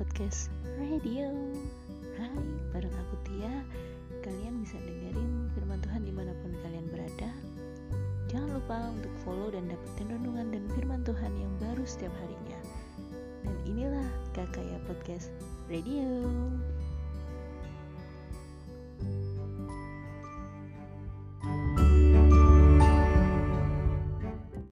Podcast Radio. Hai, bareng aku Tia. Kalian bisa dengerin firman Tuhan di mana pun kalian berada. Jangan lupa untuk follow dan dapetin renungan dan firman Tuhan yang baru setiap harinya. Dan inilah Kakaya Podcast Radio.